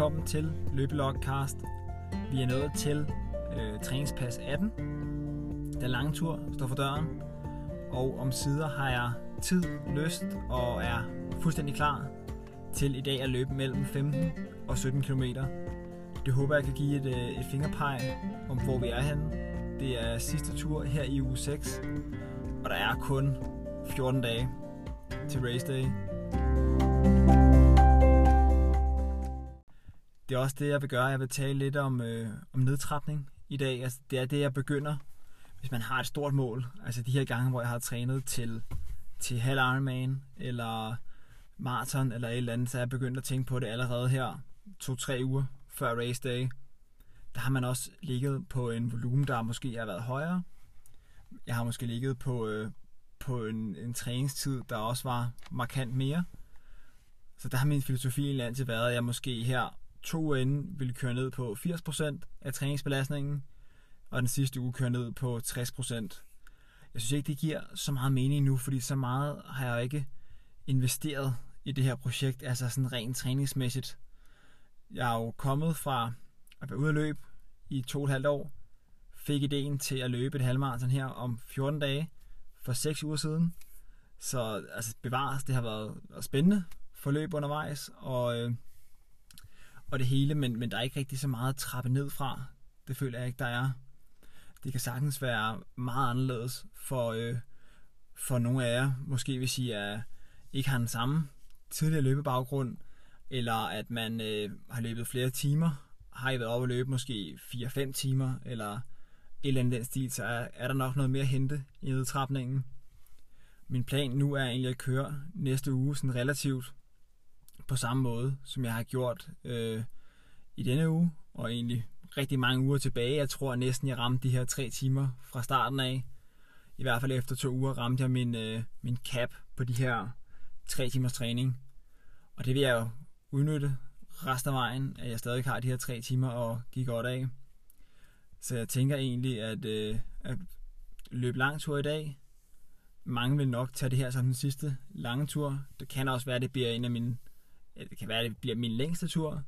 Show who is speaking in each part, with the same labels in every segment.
Speaker 1: Velkommen til Løbelogcast. Vi er nået til øh, træningspas 18. Den lange tur står for døren, og om sider har jeg tid, lyst og er fuldstændig klar til i dag at løbe mellem 15 og 17 km. Det håber jeg kan give et, øh, et fingerpeg om, hvor vi er henne. Det er sidste tur her i uge 6, og der er kun 14 dage til race day. Det er også det, jeg vil gøre. Jeg vil tale lidt om, øh, om nedtrapning i dag. Altså, det er det, jeg begynder, hvis man har et stort mål. Altså de her gange, hvor jeg har trænet til, til halv Ironman, eller maraton, eller et eller andet, så er jeg begyndt at tænke på det allerede her, to-tre uger før race day. Der har man også ligget på en volumen, der måske har været højere. Jeg har måske ligget på, øh, på en, en træningstid, der også var markant mere. Så der har min filosofi egentlig altid været, at jeg måske her to uger inden ville køre ned på 80% af træningsbelastningen, og den sidste uge køre ned på 60%. Jeg synes ikke, det giver så meget mening nu, fordi så meget har jeg ikke investeret i det her projekt, altså sådan rent træningsmæssigt. Jeg er jo kommet fra at være ude at løbe i to og et halvt år, fik ideen til at løbe et halvmarathon her om 14 dage for 6 uger siden. Så altså, bevares, det har været spændende forløb undervejs, og, øh, og det hele, men, men der er ikke rigtig så meget at trappe ned fra. Det føler jeg ikke, der er. Det kan sagtens være meget anderledes for, øh, for nogle af jer. Måske hvis I er, ikke har den samme tidligere løbebaggrund, eller at man øh, har løbet flere timer. Har I været oppe at løbe måske 4-5 timer, eller et eller andet den stil, så er, er der nok noget mere at hente i nedtrapningen. Min plan nu er egentlig at køre næste uge sådan relativt på samme måde, som jeg har gjort øh, i denne uge, og egentlig rigtig mange uger tilbage. Jeg tror næsten, jeg ramte de her tre timer fra starten af. I hvert fald efter to uger ramte jeg min, øh, min cap på de her tre timers træning. Og det vil jeg jo udnytte resten af vejen, at jeg stadig har de her tre timer og gik godt af. Så jeg tænker egentlig, at, øh, at løbe lang tur i dag. Mange vil nok tage det her som den sidste lange tur. Det kan også være, at det bliver en af mine det kan være, at det bliver min længste tur.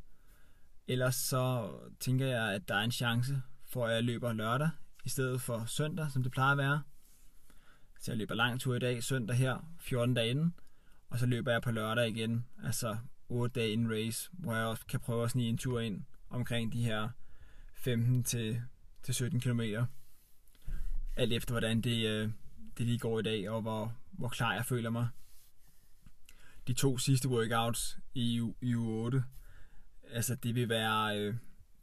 Speaker 1: Ellers så tænker jeg, at der er en chance for, at jeg løber lørdag i stedet for søndag, som det plejer at være. Så jeg løber lang tur i dag, søndag her, 14 dage inden. Og så løber jeg på lørdag igen, altså 8 dage inden race, hvor jeg også kan prøve at snige en tur ind omkring de her 15 til, til 17 km. Alt efter hvordan det, øh, det lige går i dag, og hvor, hvor klar jeg føler mig de to sidste workouts i, i uge 8, altså det vil være, øh,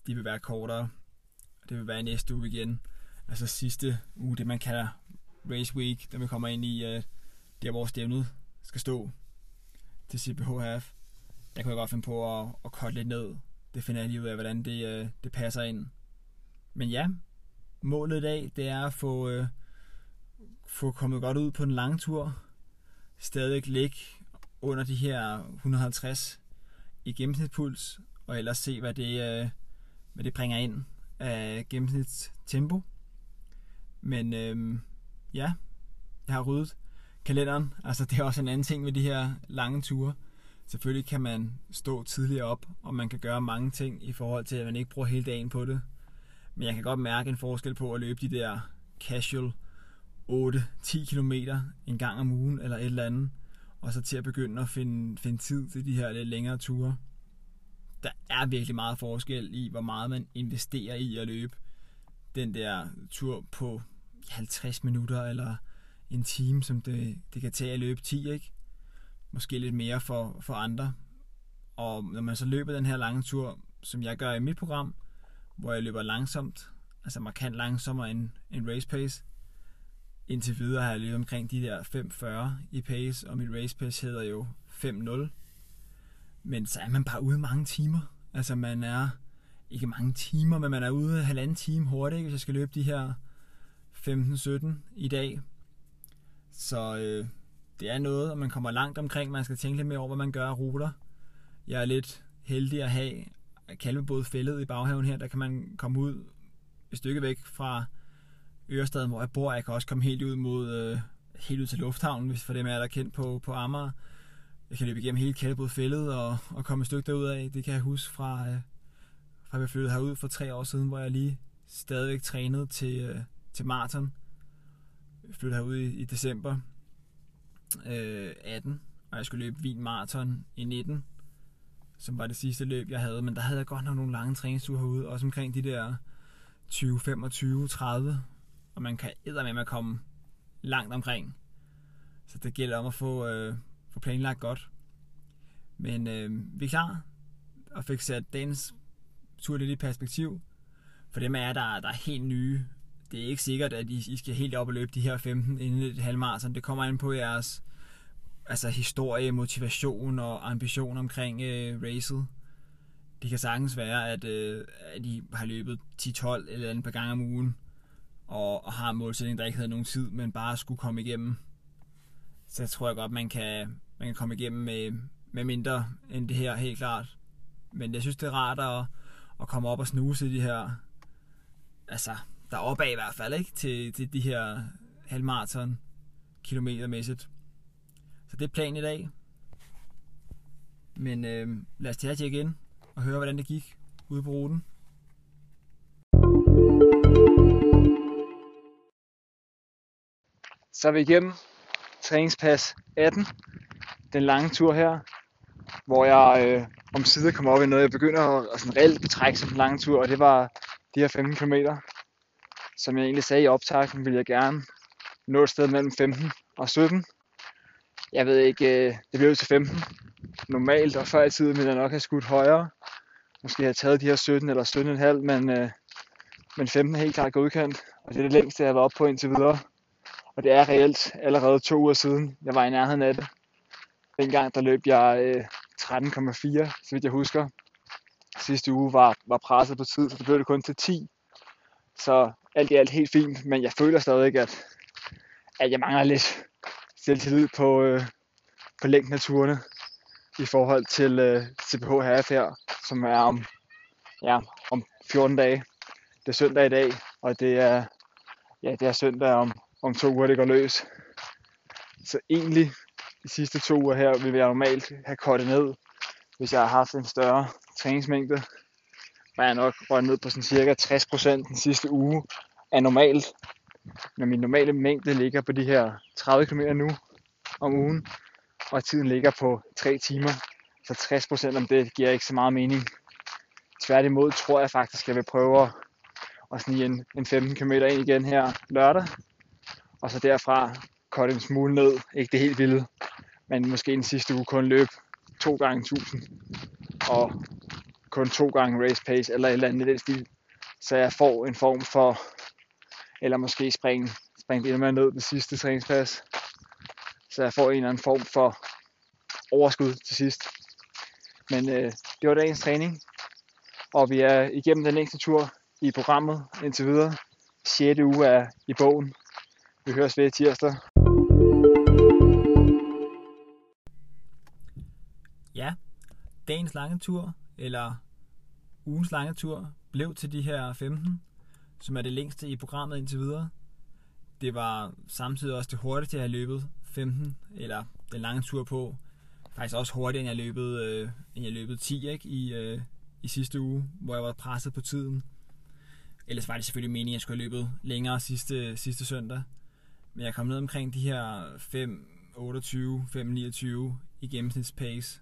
Speaker 1: det vil være kortere. Det vil være næste uge igen. Altså sidste uge, det man kalder race week, der vi kommer ind i, øh, der hvor stævnet skal stå til CPH Half. Der kan jeg godt finde på at, at korte lidt ned. Det finder jeg lige ud af, hvordan det, øh, det passer ind. Men ja, målet i dag, det er at få, øh, få kommet godt ud på en lang tur. Stadig ligge under de her 150 i gennemsnitspuls, og ellers se, hvad det, øh, hvad det bringer ind af gennemsnitstempo. Men øh, ja, jeg har ryddet kalenderen. Altså det er også en anden ting med de her lange ture. Selvfølgelig kan man stå tidligere op, og man kan gøre mange ting i forhold til, at man ikke bruger hele dagen på det. Men jeg kan godt mærke en forskel på at løbe de der casual 8-10 km en gang om ugen eller et eller andet, og så til at begynde at finde, finde tid til de her lidt længere ture. Der er virkelig meget forskel i, hvor meget man investerer i at løbe den der tur på 50 minutter eller en time, som det, det kan tage at løbe 10, ikke? Måske lidt mere for, for andre. Og når man så løber den her lange tur, som jeg gør i mit program, hvor jeg løber langsomt, altså markant langsommere end, end race pace, Indtil videre har jeg løbet omkring de der 5.40 i pace, og mit race pace hedder jo 5.0. Men så er man bare ude mange timer. Altså man er ikke mange timer, men man er ude halvanden time hurtigt, hvis jeg skal løbe de her 15-17 i dag. Så øh, det er noget, og man kommer langt omkring. Man skal tænke lidt mere over, hvad man gør af ruter. Jeg er lidt heldig at have kalvebåd fældet i baghaven her. Der kan man komme ud et stykke væk fra Ørestaden, hvor jeg bor. Jeg kan også komme helt ud mod øh, helt ud til lufthavnen, hvis for dem er der kendt på, på Amager. jeg kan løbe igennem hele Kældebrud fældet og, og komme et stykke derud af. Det kan jeg huske fra, øh, fra jeg flyttede herud for tre år siden, hvor jeg lige stadigvæk trænede til, øh, til maraton. Jeg flyttede herud i, i december øh, 18, og jeg skulle løbe Wien Marathon i 19, som var det sidste løb, jeg havde. Men der havde jeg godt nok nogle lange træningsture herude, også omkring de der 20, 25, 30, og man kan med at komme langt omkring. Så det gælder om at få, øh, få planlagt godt. Men øh, vi er klar og fik sat dagens tur lidt i perspektiv. For dem af jer, der, der er helt nye, det er ikke sikkert, at I, I skal helt op og løbe de her 15 inden et halvmarathon. Det kommer an på jeres altså historie, motivation og ambition omkring øh, racet. Det kan sagtens være, at, øh, at I har løbet 10-12 eller andet par gange om ugen, og, og har en målsætning, der ikke havde nogen tid, men bare skulle komme igennem. Så tror jeg godt, man kan, man kan komme igennem med, med mindre end det her, helt klart. Men jeg synes, det er rart at, at komme op og snuse de her, altså, der er opad i hvert fald, ikke? Til, til de her halvmarathon kilometermæssigt. Så det er planen i dag. Men øh, lad os tage jer igen og høre, hvordan det gik ude på ruten.
Speaker 2: Så er vi igennem træningspas 18, den lange tur her, hvor jeg øh, om sider kommer op i noget, jeg begynder at, at sådan reelt betrække som en lang tur, og det var de her 15 km. Som jeg egentlig sagde i optakten, ville jeg gerne nå et sted mellem 15 og 17. Jeg ved ikke, øh, det blev til 15 normalt, og før i tiden ville jeg nok have skudt højere. Måske have taget de her 17 eller 17,5, men, øh, men 15 er helt klart godkendt, og det er det længste, jeg har været op på indtil videre. Og det er reelt allerede to uger siden, jeg var i nærheden af det. Dengang der løb jeg øh, 13,4, så vidt jeg husker. Sidste uge var, var presset på tid, så det blev det kun til 10. Så alt i alt helt fint, men jeg føler stadig, at, at jeg mangler lidt selvtillid på, øh, på længden af turene i forhold til øh, CPH HF her, som er om, ja, om 14 dage. Det er søndag i dag, og det er, ja, det er søndag om, om to uger, det går løs. Så egentlig de sidste to uger her vil jeg normalt have kortet ned, hvis jeg har haft en større træningsmængde. Var jeg nok røget ned på sådan cirka 60% den sidste uge er normalt. Men min normale mængde ligger på de her 30 km nu om ugen, og tiden ligger på 3 timer. Så 60% om det giver ikke så meget mening. Tværtimod tror jeg faktisk, at jeg vil prøve at snige en, en 15 km ind igen her lørdag. Og så derfra korte en smule ned. Ikke det helt vilde, men måske den sidste uge kun løb to gange 1000 og kun to gange race pace eller et eller andet i den stil. Så jeg får en form for, eller måske springe, springe endnu mere ned den sidste træningspas. Så jeg får en eller anden form for overskud til sidst. Men øh, det var dagens træning, og vi er igennem den længste tur i programmet indtil videre. 6. uge er i bogen. Vi høres ved tirsdag.
Speaker 1: Ja, dagens lange tur, eller ugens lange tur, blev til de her 15, som er det længste i programmet indtil videre. Det var samtidig også det hurtigste, jeg har løbet 15, eller den lange tur på. Faktisk også hurtigere, end jeg løbet, øh, end jeg løbet 10 ikke? I, øh, i sidste uge, hvor jeg var presset på tiden. Ellers var det selvfølgelig meningen, at jeg skulle have løbet længere sidste, sidste søndag. Men jeg kom ned omkring de her 5.28, 5.29 i gennemsnitspace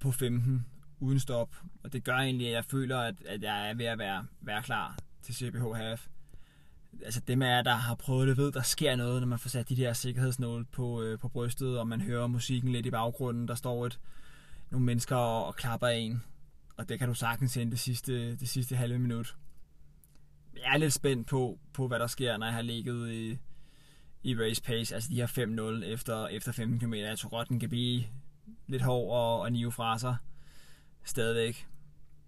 Speaker 1: på 15 uden stop. Og det gør egentlig, at jeg føler, at, at jeg er ved at være, være klar til CPH Half. Altså dem af jer, der har prøvet det, ved, der sker noget, når man får sat de der sikkerhedsnåle på, øh, på brystet, og man hører musikken lidt i baggrunden. Der står et, nogle mennesker og, og klapper en. Og det kan du sagtens sende det sidste, det sidste halve minut. Er lidt spændt på, på, hvad der sker, når jeg har ligget i, i race pace, altså de her 5-0 efter, efter 15 km. Jeg tror godt, den kan blive lidt hård og, og nive fra sig stadigvæk.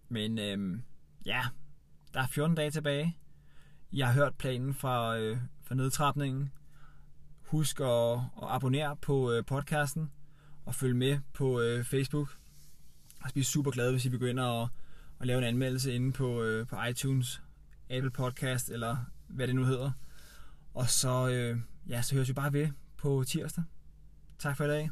Speaker 1: Men øhm, ja, der er 14 dage tilbage. Jeg har hørt planen fra, øh, fra nedtrapningen. Husk at, at abonnere på øh, podcasten og følge med på øh, Facebook. Jeg bliver super glad, hvis I begynder at, at lave en anmeldelse inde på, øh, på iTunes, Apple Podcast eller hvad det nu hedder. Og så, øh, ja, så høres vi bare ved på tirsdag. Tak for i dag.